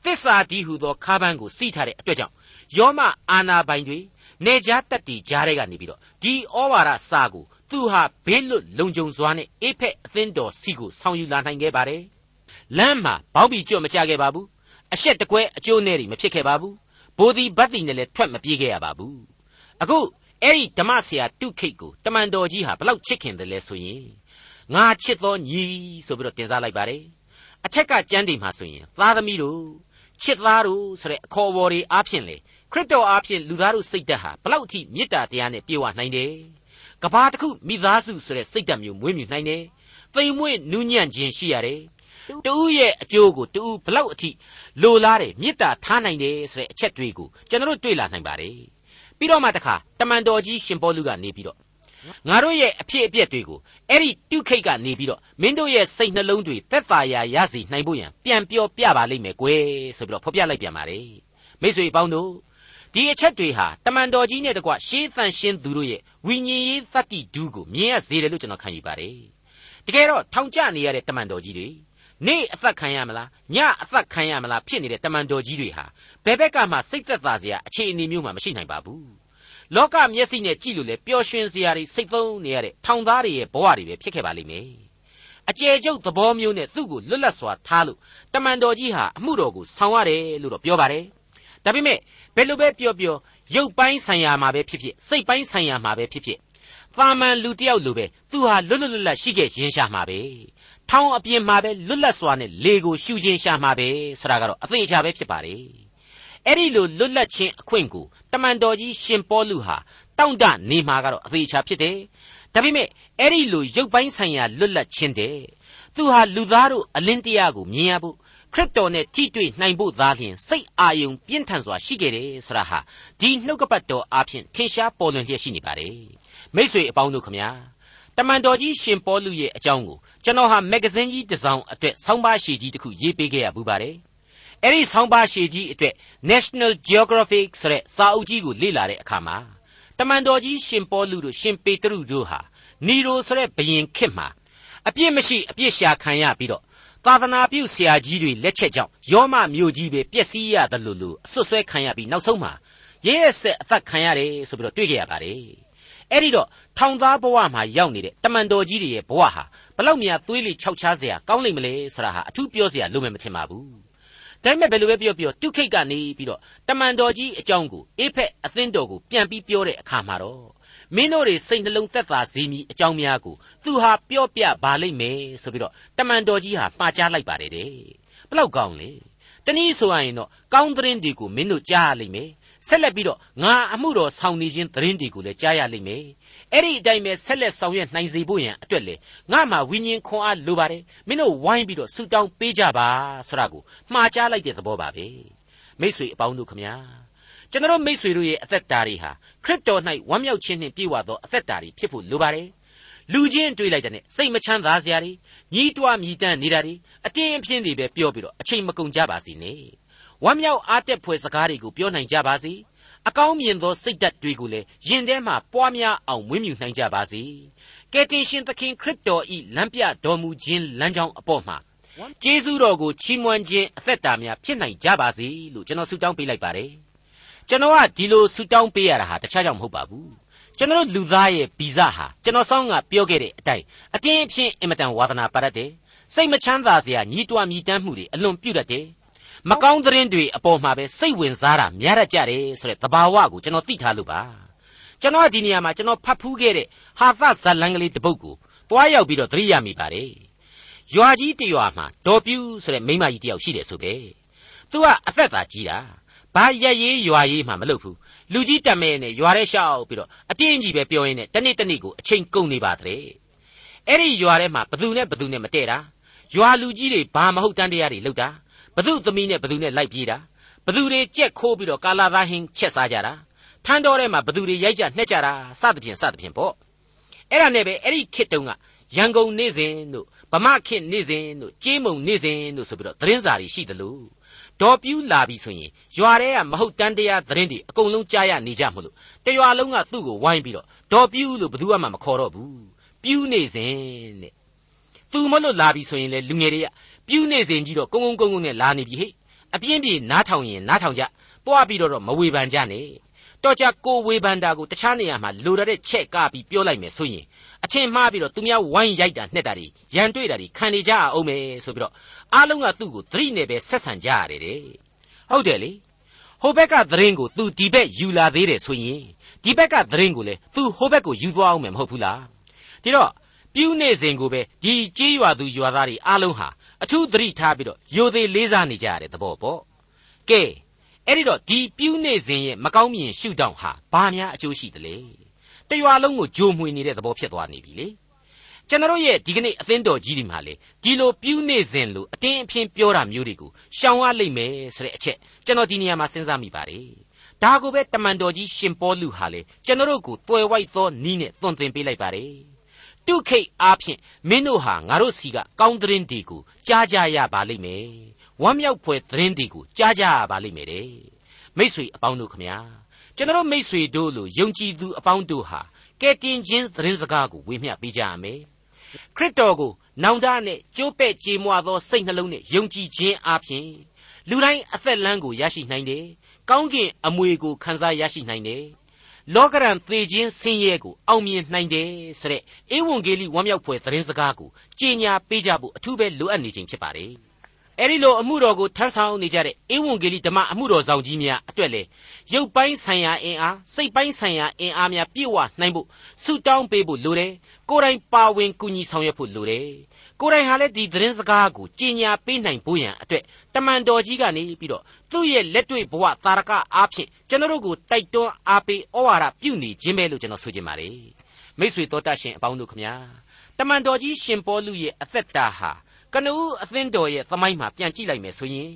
တစ္ဆာဒီဟုသောခါးပန်းကိုစီးထားတဲ့အတွက်ကြောင့်ယောမအာနာပိုင်တွေနေကြားတက်တီကြားတဲ့ကနေပြီးတော့ဒီဩဝါဒစာကို သူဟာဘေးလွတ်လုံခြုံစွာနဲ့အေဖက်အသင်းတော်စီကိုဆောင်ယူလာနိုင်ခဲ့ပါတယ်လမ်းမှာဘောင်းဘီကျွတ်မကြခဲ့ပါဘူးအရှက်တကွဲအကျိုးနဲ့တွေမဖြစ်ခဲ့ပါဘူးဘိုးဒီဘတ်တီနဲ့လည်းထွက်မပြေးခဲ့ရပါဘူးအခုအဲ့ဒီဓမ္မဆရာတုခိတ်ကိုတမန်တော်ကြီးဟာဘလောက်ချစ်ခင်တယ်လဲဆိုရင်ငါချစ်သောညီဆိုပြီးတော့တင်စားလိုက်ပါတယ်အထက်ကကျမ်းတွေမှာဆိုရင်သားသမီးတို့ချစ်သားတို့ဆိုတဲ့အခေါ်အဝေါ်တွေအားဖြင့်လေခရစ်တော်အားဖြင့်လူသားတို့စိတ်ဓာတ်ဟာဘလောက်အထိမေတ္တာတရားနဲ့ပြေဝနိုင်တယ် ကဘာတစ်ခုမိသားစုဆိုတဲ့စိတ်ဓာတ်မျိုးမွေးမြူနိုင်တယ်သိမ်မွေ့နူးညံ့ခြင်းရှိရတယ်တူးရဲ့အကျိုးကိုတူးဘလောက်အထိလိုလားတယ်မေတ္တာထားနိုင်တယ်ဆိုတဲ့အချက်တွေကိုကျွန်တော်တို့တွေ့လာနိုင်ပါတယ်ပြီးတော့မှတခါတမန်တော်ကြီးရှင်ပေါလုကနေပြီးတော့ငါတို့ရဲ့အဖြစ်အပျက်တွေကိုအဲ့ဒီတုခိတ်ကနေပြီးတော့မင်းတို့ရဲ့စိတ်နှလုံးတွေသက်သာရာရစေနိုင်ဖို့ရန်ပြန်ပြောပြပါလိမ့်မယ်ကွယ်ဆိုပြီးတော့ဖော်ပြလိုက်ပြန်ပါတယ်မိတ်ဆွေပေါင်းတို့ ဒီအချက်တွေဟာတမန်တော်ကြီးနဲ့တကွရှေးသန့်ရှင်းသူတို့ရဲ့ဝိညာဉ်ရေးသတ္တိဒူးကိုမြင်ရစေတယ်လို့ကျွန်တော်ခံယူပါတယ်တကယ်တော့ထောင်ကျနေရတဲ့တမန်တော်ကြီးတွေနေ့အသက်ခံရမလားညအသက်ခံရမလားဖြစ်နေတဲ့တမန်တော်ကြီးတွေဟာဘယ်ဘက်ကမှစိတ်သက်သာစရာအခြေအနေမျိုးမှမရှိနိုင်ပါဘူးလောကမျက်စိနဲ့ကြည့်လို့လေပျော်ရွှင်စရာတွေစိတ်သုံးနေရတဲ့ထောင်သားတွေရဲ့ဘဝတွေပဲဖြစ်ခဲ့ပါလိမ့်မယ်အကျယ်ကျုပ်သဘောမျိုးနဲ့သူ့ကိုလွတ်လပ်စွာထားလို့တမန်တော်ကြီးဟာအမှုတော်ကိုဆောင်ရတယ်လို့တော့ပြောပါတယ် ဒါပေမဲ့ဘယ်လိုပဲပြောပြောရုပ်ပိုင်းဆိုင်ရာမှာပဲဖြစ်ဖြစ်စိတ်ပိုင်းဆိုင်ရာမှာပဲဖြစ်ဖြစ်သာမန်လူတယောက်လိုပဲသူဟာလွတ်လွတ်လပ်လပ်ရှိခဲ့ခြင်းရှာမှာပဲထောင်အပြင်မှာပဲလွတ်လပ်စွာနဲ့လေကိုရှူခြင်းရှာမှာပဲဆိုတာကတော့အသေးအချာပဲဖြစ်ပါတယ်အဲ့ဒီလိုလွတ်လပ်ခြင်းအခွင့်ကိုတမန်တော်ကြီးရှင်ပေါလုဟာတောင့်တနေမှာကတော့အသေးအချာဖြစ်တယ်ဒါပေမဲ့အဲ့ဒီလိုရုပ်ပိုင်းဆိုင်ရာလွတ်လပ်ခြင်းတဲ့သူဟာလူသားတို့အလင်းတရားကိုမြင်ရဖို့ခ ရစ်တော်နဲ့ထိတွေ့နိုင်ဖို့သာလျှင်စိတ်အာယုံပြင်းထန်စွာရှိခဲ့တယ်ဆိုတာဟာဒီနှုတ်ကပတ်တော်အဖြစ်ထင်ရှားပေါ်လွင်လျက်ရှိနေပါတယ်မိ쇠အပေါင်းတို့ခမညာတမန်တော်ကြီးရှင်ပေါလုရဲ့အကြောင်းကိုကျွန်တော်ဟာမဂ္ဂဇင်းကြီးတစ်စောင်အတွက်ဆောင်းပါးရှည်ကြီးတစ်ခုရေးပေးခဲ့ရဘူးပါတယ်အဲ့ဒီဆောင်းပါးရှည်ကြီးအတွက် National Geographic ဆိုတဲ့စာအုပ်ကြီးကိုလေ့လာတဲ့အခါမှာတမန်တော်ကြီးရှင်ပေါလုတို့ရှင်ပေတရုတို့ဟာနီရိုဆိုတဲ့ဘရင်ခေတ်မှာအပြစ်မရှိအပြစ်ရှာခံရပြီးတော့ သာသနာပြုဆရာကြီးတွေလက်ချက်ကြောင့်ယောမမြို့ကြီးပဲပျက်စီးရတယ်လို့လို့အဆွဆွဲခံရပြီးနောက်ဆုံးမှာရဲရဲဆက်အသက်ခံရတယ်ဆိုပြီးတော့တွေ့ကြရပါတယ်အဲ့ဒီတော့ထောင်သားဘဝမှာရောက်နေတဲ့တမန်တော်ကြီးတွေရဲ့ဘဝဟာဘလောက်များသွေးလေခြောက်ခြားစရာကောင်းလိမ့်မလဲဆိုတာဟာအထူးပြောစရာလိုမယ်မထင်ပါဘူးဒါပေမဲ့ဘယ်လိုပဲပြောပြောတုခိတ်ကနေပြီးတော့တမန်တော်ကြီးအကြောင်းကိုအေဖက်အသင်းတော်ကိုပြန်ပြီးပြောတဲ့အခါမှာတော့ မင်းတို့တွေစိတ်နှလုံးသက်သာစေမည်အကြောင်းများကိုသူဟာပြောပြပါလိမ့်မယ်ဆိုပြီးတော့တမန်တော်ကြီးဟာမှားကြားလိုက်ပါတယ်တဲ့ဘလောက်ကောင်းလဲတနည်းဆိုရရင်တော့ကောင်းသတင်းတွေကိုမင်းတို့ကြားရလိမ့်မယ်ဆက်လက်ပြီးတော့ငါအမှုတော်ဆောင်နေခြင်းသတင်းတွေကိုလည်းကြားရလိမ့်မယ်အဲ့ဒီအတိုင်းပဲဆက်လက်ဆောင်ရွက်နိုင်စေဖို့ရန်အတွက်လေငါမှဝိညာဉ်ခွန်အားလိုပါတယ်မင်းတို့ဝိုင်းပြီးတော့ဆူတောင်းပေးကြပါဆိုတာကိုမှားကြားလိုက်တဲ့သဘောပါပဲမိ쇠အပေါင်းတို့ခမညာ ကျွန်တော်မိ쇠တို့ရဲ့အသက်တာတွေဟာခရစ်တော်၌ဝမ်းမြောက်ခြင်းနှင့်ပြည့်ဝသောအသက်တာတွေဖြစ်ဖို့လိုပါတယ်လူချင်းတွေ့လိုက်တဲ့နဲ့စိတ်မချမ်းသာစရာတွေညီးတွားမြည်တမ်းနေတာတွေအတင်းအဖျင်းတွေပဲပြောပြီးတော့အချိန်မကုန်ကြပါစေနဲ့ဝမ်းမြောက်အားတက်ဖွယ်စကားတွေကိုပြောနိုင်ကြပါစေအကောင်းမြင်သောစိတ်ဓာတ်တွေကိုလည်းယင်ထဲမှာပွားများအောင်မွေးမြူနိုင်ကြပါစေကယ်တင်ရှင်သခင်ခရစ်တော်ဤလမ်းပြတော်မူခြင်းလမ်းကြောင်းအပေါ်မှာကျေးဇူးတော်ကိုချီးမွမ်းခြင်းအသက်တာများဖြစ်နိုင်ကြပါစေလို့ကျွန်တော်ဆုတောင်းပေးလိုက်ပါတယ် ကျွန်တော်ကဒီလိုဆုတောင်းပေးရတာဟာတခြားကြောင့်မဟုတ်ပါဘူးကျွန်တော်လူသားရဲ့ဗီဇဟာကျွန်တော်ဆောင်းကပြောခဲ့တဲ့အတိုင်းအတင်းအဖျင်းအင်မတန်ဝါသနာပါတတ်တယ်စိတ်မချမ်းသာစရာညီးတွားမြည်တမ်းမှုတွေအလွန်ပြုတ်တတ်တယ်မကောင်းသတင်းတွေအပေါ်မှာပဲစိတ်ဝင်စားတာများရကြတယ်ဆိုတဲ့သဘာဝကိုကျွန်တော်သိထားလို့ပါကျွန်တော်ဒီနေရာမှာကျွန်တော်ဖတ်ဖူးခဲ့တဲ့ဟာသဇလန်ကလေးတစ်ပုဒ်ကိုတွားရောက်ပြီးတော့သတိရမိပါတယ်ရွာကြီးတရွာမှာဒေါ်ပြူးဆိုတဲ့မိန်းမကြီးတယောက်ရှိတယ်ဆိုပဲသူကအသက်သာကြီးတာ ဘာရက်ရေးရွာရေးမှမလုပ်ဘူးလူကြီးတမဲနဲ့ရွာထဲရှောက်ပြီးတော့အတင်းကြီးပဲပြောရင်းနဲ့တနေ့တနေ့ကိုအချိန်ကုန်နေပါတဲ့အဲ့ဒီရွာထဲမှာဘသူနဲ့ဘသူနဲ့မတည့်တာရွာလူကြီးတွေဘာမဟုတ်တန်းတရားတွေလုပ်တာဘသူသမီးနဲ့ဘသူနဲ့လိုက်ပြေးတာဘသူတွေကြက်ခိုးပြီးတော့ကာလာသားဟင်းချက်စားကြတာထန်းတော်ထဲမှာဘသူတွေရိုက်ကြနှက်ကြတာစသဖြင့်စသဖြင့်ပေါ့အဲ့ဒါနဲ့ပဲအဲ့ဒီခေတ်တုန်းကရန်ကုန်နေစဉ်တို့ဗမာခေတ်နေစဉ်တို့ကြေးမုံနေစဉ်တို့ဆိုပြီးတော့သတင်းစာတွေရှိတယ်လို့ ဒေါ်ပြူးလာပြီဆိုရင်ရွာထဲကမဟုတ်တန်းတရားသတင်းတွေအကုန်လုံးကြားရနေကြမလို့တရွာလုံးကသူ့ကိုဝိုင်းပြီးတော့ဒေါ်ပြူးလို့ဘယ်သူမှမခေါ်တော့ဘူးပြူးနေစဉ်တဲ့သူမလို့လာပြီဆိုရင်လေလူငယ်တွေကပြူးနေစဉ်ကြီးတော့ကုန်းကုန်းကုန်းကုန်းနဲ့လာနေပြီဟဲ့အပြင်းပြေနားထောင်ရင်နားထောင်ကြသွားပြီးတော့မဝေဖန်ကြနဲ့တော့ကြကိုဝေဖန်တာကိုတခြားနေရာမှာလိုတဲ့ချက်ကပြီးပြောလိုက်မယ်ဆိုရင် အထင်မှားပြီးတော့သူများဝိုင်းရိုက်တာနှက်တာတွေရန်တွေ့တာတွေခံနေကြအောင်မယ်ဆိုပြီးတော့အားလုံးကသူ့ကိုသတိနဲ့ပဲဆက်ဆံကြရတယ်တဲ့ဟုတ်တယ်လေဟိုဘက်ကသတင်းကို तू ဒီဘက်ယူလာသေးတယ်ဆိုရင်ဒီဘက်ကသတင်းကိုလေ तू ဟိုဘက်ကိုယူသွားအောင်မယ်မဟုတ်ဘူးလားဒီတော့ပြူးနေစဉ်ကိုပဲဒီကြေးရွာသူရွာသားတွေအားလုံးဟာအထူးသတိထားပြီးတော့ယိုသေးလေးစားနေကြရတဲ့သဘောပေါ့ကဲအဲ့ဒီတော့ဒီပြူးနေစဉ်ရဲ့မကောင်းမြင်ရှုထောင့်ဟာဘာများအကျိုးရှိသလဲ တရွာလုံးကိုဂျိုမှွေနေတဲ့သဘောဖြစ်သွားနေပြီလေကျွန်တော်ရဲ့ဒီကနေ့အသင်းတော်ကြီးဒီမှာလေဒီလိုပြူးနေစဉ်လို့အတင်းအဖျင်းပြောတာမျိုးတွေကိုရှောင်ရလိမ့်မယ်ဆိုတဲ့အချက်ကျွန်တော်ဒီနေရာမှာစဉ်းစားမိပါတယ်ဒါကိုပဲတမန်တော်ကြီးရှင်ပေါလုဟာလေကျွန်တော်တို့ကိုတွယ်ဝိုက်သောနီးနဲ့သွန်သင်ပေးလိုက်ပါတယ်တုခိတ်အားဖြင့်မင်းတို့ဟာငါတို့စီကကောင်းသတင်းတွေကိုကြားကြရပါလိမ့်မယ်ဝမ်းမြောက်ဖွယ်သတင်းတွေကိုကြားကြရပါလိမ့်မယ်တဲ့မိษွေအပေါင်းတို့ခမညာ ကျွန်တော်မိษွေတို့လိုယုံကြည်သူအပေါင်းတို့ဟာကဲတင်ချင်းသတင်းစကားကိုဝေမျှပေးကြရမယ်ခရစ်တော်ကိုနောင်တနဲ့ကြိုးပဲ့ကြေမွသောစိတ်နှလုံးနဲ့ယုံကြည်ခြင်းအပြင်လူတိုင်းအသက်လမ်းကိုရရှိနိုင်တယ်။ကောင်းကင်အမွေကိုခံစားရရှိနိုင်တယ်။လောကရန်သေခြင်းဆင်းရဲကိုအောင်မြင်နိုင်တယ်ဆိုတဲ့ဧဝံဂေလိဝမ်းမြောက်ဖွယ်သတင်းစကားကိုကြေညာပေးကြဖို့အထူးပဲလိုအပ်နေခြင်းဖြစ်ပါတယ်။ အဲဒီလိုအမှုတော်ကိုထမ်းဆောင်နေကြတဲ့ဧဝံဂေလိဓမ္မအမှုတော်ဆောင်ကြီးများအတွက်လေရုပ်ပိုင်းဆိုင်ရာအင်အားစိတ်ပိုင်းဆိုင်ရာအင်အားများပြည့်ဝနိုင်ဖို့ဆုတောင်းပေးဖို့လိုတယ်ကိုယ်တိုင်ပါဝင်ကူညီဆောင်ရွက်ဖို့လိုတယ်ကိုယ်တိုင်ဟာလည်းဒီသတင်းစကားကိုကြီးညာပေးနိုင်ဖို့ရန်အတွက်တမန်တော်ကြီးကနေပြီးတော့သူ့ရဲ့လက်တွေ့ဘဝသာရကအားဖြင့်ကျွန်တော်တို့ကိုတိုက်တွန်းအားပေးဩဝါဒပြုနေခြင်းပဲလို့ကျွန်တော်ဆိုချင်ပါတယ်မိတ်ဆွေတော်တတ်ရှင်အပေါင်းတို့ခမညာတမန်တော်ကြီးရှင်ပေါလုရဲ့အသက်တာဟာက နဦးအသင်းတော်ရဲ့သမိုင်းမှာပြန်ကြည့်လိုက်မယ်ဆိုရင်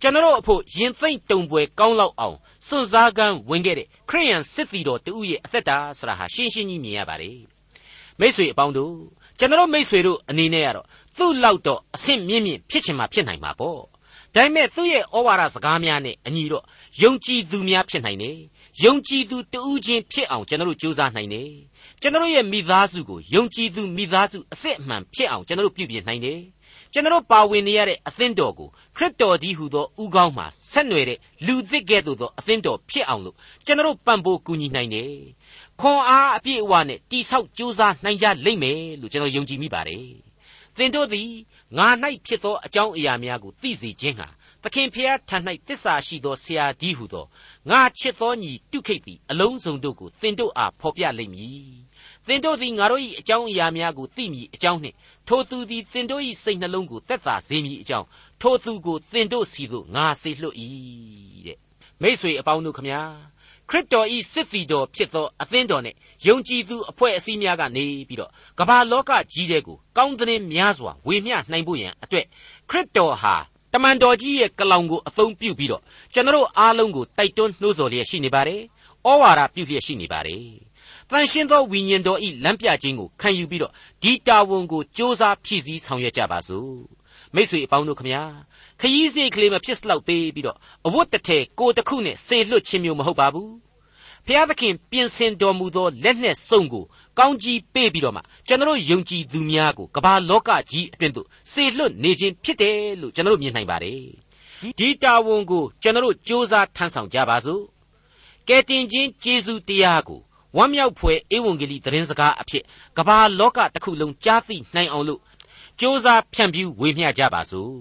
ကျွန်တော်အဖို့ရင်သိမ့်တုံပွဲကောင်းလောက်အောင်စွန့်စားကမ်းဝင်ခဲ့တဲ့ခရိယန်စစ်တီတော်တူရဲ့အသက်တာဆိုတာဟာရှင်းရှင်းကြီးမြင်ရပါတယ်မိษွေအပေါင်းတို့ကျွန်တော်မိษွေတို့အနေနဲ့ကတော့သူ့လောက်တော့အဆင့်မြင့်မြင့်ဖြစ်ချင်မှဖြစ်နိုင်မှာပေါ့ဒါပေမဲ့သူ့ရဲ့ဩဝါဒစကားများနဲ့အညီတော့ယုံကြည်သူများဖြစ်နိုင်တယ်ယုံကြည်သူတူးချင်းဖြစ်အောင်ကျွန်တော်တို့ကြိုးစားနိုင်တယ်ကျွန်တော်ရဲ့မိသားစုကိုယုံကြည်သူမိသားစုအစစ်အမှန်ဖြစ်အောင်ကျွန်တော်တို့ပြုပြင်နိုင်တယ် ကျွန်တော်ပါဝင်နေရတဲ့အသင်းတော်ကိုခရစ်တော်ဒီဟုသောဥကောင်းမှာဆက်နွယ်တဲ့လူသစ်ကဲ့သို့သောအသင်းတော်ဖြစ်အောင်လို့ကျွန်တော်ပံ့ပိုးကူညီနိုင်တယ်။ခွန်အားအပြည့်အဝနဲ့တိဆောက်ကြိုးစားနိုင်ကြလိမ့်မယ်လို့ကျွန်တော်ယုံကြည်မိပါတယ်။သင်တို့သည်ငါ၌ဖြစ်သောအကြောင်းအရာများကိုသိစေခြင်းဟာသခင်ဖျားထံ၌တစ္ဆာရှိသောဆရာဒီဟုသောငါချစ်သောညီတုခိတ်သည်အလုံးစုံတို့ကိုသင်တို့အားဖော်ပြလိမ့်မည်။သင်တို့သည်ငါတို့၏အကြောင်းအရာများကိုသိမည်အကြောင်းနှင့် ထိုသူသည်သင်တို့၏စိတ်နှလုံးကိုတက်တာစေမည်အကြောင်းထိုသူကိုသင်တို့စီသို့ငါစေလွှတ်၏တဲ့မိษွေအပေါင်းတို့ခမညာခရစ်တော်ဤစစ်တီတော်ဖြစ်သောအသင်းတော်နဲ့ယုံကြည်သူအဖွဲ့အစည်းများကနေပြီးတော့ကမ္ဘာလောကကြီးတဲ့ကိုကောင်းသတင်းများစွာဝေမျှနိုင်ဖို့ရန်အတွက်ခရစ်တော်ဟာတမန်တော်ကြီးရဲ့ကလောင်ကိုအသုံးပြုပြီးတော့ကျွန်တော်အားလုံးကိုတိုက်တွန်းနှိုးဆော်လျက်ရှိနေပါတယ်။ဩဝါဒပြုလျက်ရှိနေပါတယ် တန်ရှင်းသောဝိညာဉ်တော်ဤလမ်းပြခြင်းကိုခံယူပြီးတော့ဒီတာဝန်ကိုစ조사ဖြည့်ဆည်းဆောင်ရွက်ကြပါစို့မိ쇠အပေါင်းတို့ခမညာခရီးစိတ်ကလေးမဖြစ်စလောက်ပေးပြီးတော့အဝတ်တစ်ထည်ကိုတစ်ခုနဲ့ဆေလွတ်ခြင်းမျိုးမဟုတ်ပါဘူးဖျားသခင်ပြင်ဆင်တော်မူသောလက်နဲ့စုံကိုကောင်းကြီးပေးပြီးတော့မှကျွန်တော်ယုံကြည်သူများကိုကမ္ဘာလောကကြီးအတွင်းသို့ဆေလွတ်နေခြင်းဖြစ်တယ်လို့ကျွန်တော်မြင်နိုင်ပါတယ်ဒီတာဝန်ကိုကျွန်တော်စ조사ထမ်းဆောင်ကြပါစို့ကဲတင်ချင်းကျေးဇူးတရားကို ဝမ်းမြောက်ဖွယ်ဧဝံဂေလိသတင်းစကားအဖြစ်ကမ္ဘာလောကတစ်ခုလုံးကြားသိနိုင်အောင်လို့စ조사ဖြန့်ဖြူးဝေမျှကြပါစို့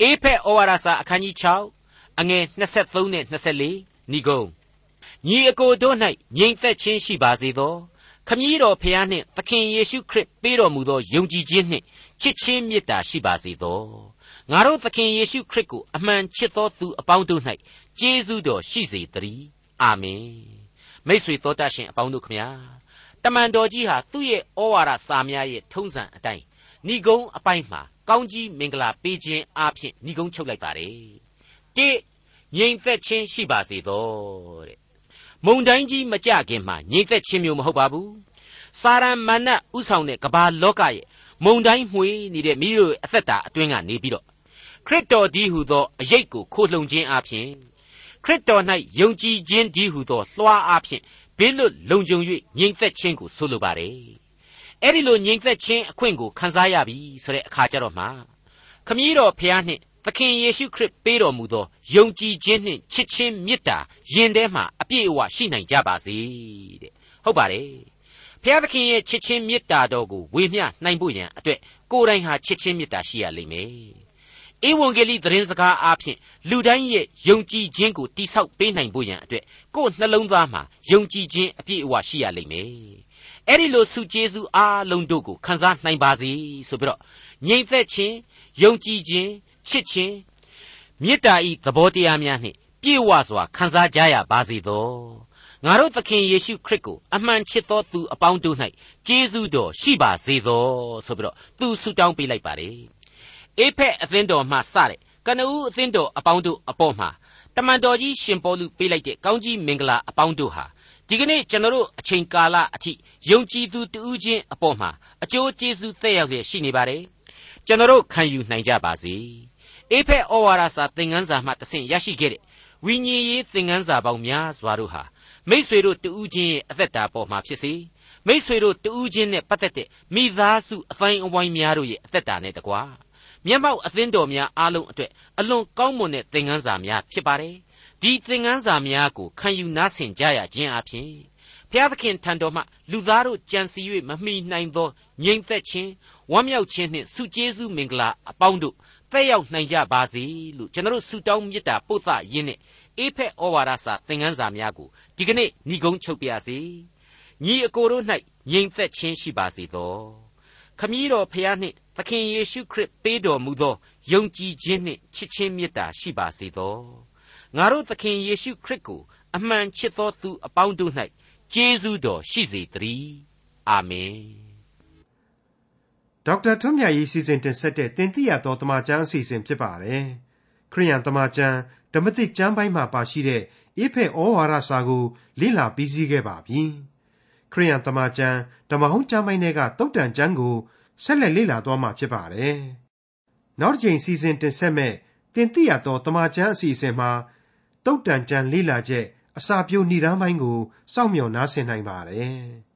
အေဖက်ဩဝါဒစာအခန်းကြီး6အငယ်23နဲ့24ဏိဂုံညီအကိုတို့၌ငြိမ်သက်ခြင်းရှိပါစေသောခမည်းတော်ဖျားနှင့်သခင်ယေရှုခရစ်ပေးတော်မူသောယုံကြည်ခြင်းနှင့်ချစ်ချင်းမေတ္တာရှိပါစေသောငါတို့သခင်ယေရှုခရစ်ကိုအမှန်ချစ်သောသူအပေါင်းတို့၌ကျေးဇူးတော်ရှိစေတည်းအာမင် မိษွေတော်တတ်ရှင်အပေါင်းတို့ခမညာတမန်တော်ကြီးဟာသူ့ရဲ့ဩဝါဒစာများရဲ့ထုံးစံအတိုင်းဏိဂုံးအပိုင်းမှာကောင်းကြီးမင်္ဂလာပေးခြင်းအပြင်ဏိဂုံးချုပ်လိုက်ပါတယ်တိငြိမ်သက်ခြင်းရှိပါစေသောတဲ့မုံတိုင်းကြီးမကြခင်မှာငြိမ်သက်ခြင်းမျိုးမဟုတ်ပါဘူးစာရမဏတ်ဥဆောင်တဲ့ကဘာလောကရဲ့မုံတိုင်းမှွေနေတဲ့မိတို့အသက်တာအတွင်းကနေပြီးတော့ခရစ်တော်ဒီဟုသောအရေးကိုခိုလှုံခြင်းအပြင် ခရစ်တော်၌ယုံကြည်ခြင်းဒီဟုသောလွှာအားဖြင့်ဘေးလွတ်လုံခြုံ၍ငြိမ်သက်ခြင်းကိုဆိုလိုပါတယ်။အဲ့ဒီလိုငြိမ်သက်ခြင်းအခွင့်ကိုခံစားရပြီဆိုတဲ့အခါကျတော့မှခမည်းတော်ဖျားနှင့်သခင်ယေရှုခရစ်ပေးတော်မူသောယုံကြည်ခြင်းနှင့်ချစ်ခြင်းမေတ္တာယင်ထဲမှာအပြည့်အဝရှိနိုင်ကြပါစေတဲ့။ဟုတ်ပါတယ်။ဖျားသခင်ရဲ့ချစ်ခြင်းမေတ္တာတော်ကိုဝေမျှနိုင်ဖို့ရန်အတွက်ကိုယ်တိုင်ဟာချစ်ခြင်းမေတ္တာရှိရလိမ့်မယ် ဧဝံဂေလိသတင်းစကားအားဖြင့်လူတိုင်းရဲ့ယုံကြည်ခြင်းကိုတိဆောက်ပေးနိုင်ဖို့ရန်အတွက်ကိုယ်နှလုံးသားမှာယုံကြည်ခြင်းအပြည့်အဝရှိရလိမ့်မယ်။အဲ့ဒီလိုစုကျေးဇူးအားလုံးတို့ကိုခံစားနိုင်ပါစေဆိုပြီးတော့ငြိမ်သက်ခြင်းယုံကြည်ခြင်းချစ်ခြင်းမေတ္တာဤသဘောတရားများနှင့်ပြည့်ဝစွာခံစားကြရပါစေသောငါတို့သခင်ယေရှုခရစ်ကိုအမှန်ချစ်သောသူအပေါင်းတို့၌ကျေးဇူးတော်ရှိပါစေသောဆိုပြီးတော့သူဆုတောင်းပေးလိုက်ပါတယ် အေဖက်အသင်းတော်မှစတဲ့ကနဦးအသင်းတော်အပေါင်းတို့အပေါ်မှာတမန်တော်ကြီးရှင်ပေါလုပေးလိုက်တဲ့ကောင်းကြီးမင်္ဂလာအပေါင်းတို့ဟာဒီကနေ့ကျွန်တော်တို့အချိန်ကာလအထိယုံကြည်သူတဦးချင်းအပေါ်မှာအကျိုးကျေးဇူးသက်ရောက်လျက်ရှိနေပါတယ်ကျွန်တော်တို့ခံယူနိုင်ကြပါစေအေဖက်ဩဝါဒစာသင်ခန်းစာမှတဆင့်ရရှိခဲ့တဲ့ဝိညာဉ်ရေးသင်ခန်းစာပေါင်းများစွာတို့ဟာမိษွေတို့တဦးချင်းရဲ့အသက်တာပေါ်မှာဖြစ်စေမိษွေတို့တဦးချင်းနဲ့ပတ်သက်တဲ့မိသားစုအပိုင်းအဝိုင်းများတို့ရဲ့အသက်တာနဲ့တကွာ မျက်မှောက်အသင်းတော်များအားလုံးအတွက်အလွန်ကောင်းမွန်တဲ့သင်ခန်းစာများဖြစ်ပါတယ်ဒီသင်ခန်းစာများကိုခံယူနားဆင်ကြရခြင်းအပြင်ဘုရားသခင်ထံတော်မှလူသားတို့ကြံစည်၍မမှီနိုင်သောငြိမ်သက်ခြင်းဝမ်းမြောက်ခြင်းနှင့်စုကျေးဇူးမင်္ဂလာအပေါင်းတို့သက်ရောက်နိုင်ကြပါစေလို့ကျွန်တော်ဆုတောင်းမေတ္တာပို့သရင်းနဲ့အေဖက်ဩဝါဒစာသင်ခန်းစာများကိုဒီကနေ့ညီကုန်းချုပ်ပါရစေညီအကိုတို့၌ငြိမ်သက်ခြင်းရှိပါစေသောခမည်းတော်ဖျားနှင့် သခင်ယေရှုခရစ်ပေးတော်မူသောယုံကြည်ခြင်းနှင့်ချစ်ခြင်းမေတ္တာရှိပါစေသောငါတို့သခင်ယေရှုခရစ်ကိုအမှန်ချစ်သောသူအပေါင်းတို့၌ကျေးဇူးတော်ရှိစေတည်းအာမင်
ဒေါက်တာထွန်းမြတ်ရေးစီစဉ်တင်ဆက်တဲ့တင်ပြရတော်တမချန်းအစီအစဉ်ဖြစ်ပါတယ်ခရိယန်တမချန်းဓမ္မသစ်ကျမ်းပိုင်းမှာပါရှိတဲ့အေဖက်ဩဝါဒစာကိုလေ့လာပြီးစီးခဲ့ပါပြီခရိယန်တမချန်းဓမ္မဟောင်းကျမ်းပိုင်းတွေကတုတ်တန်ကျမ်းကို ဆက်လက်လေ့လာသွားမှာဖြစ်ပါတယ်နောက်တစ်ချိန်စီစဉ်တင်ဆက်မဲ့တင်ပြရတော်တမချန်းအစီအစဉ်မှာတုတ်တန်ကျမ်းလေ့လာချက်အစာပြိုဏိဒန်းပိုင်းကိုစောင့်မျှော်နားဆင်နိုင်ပါတယ်။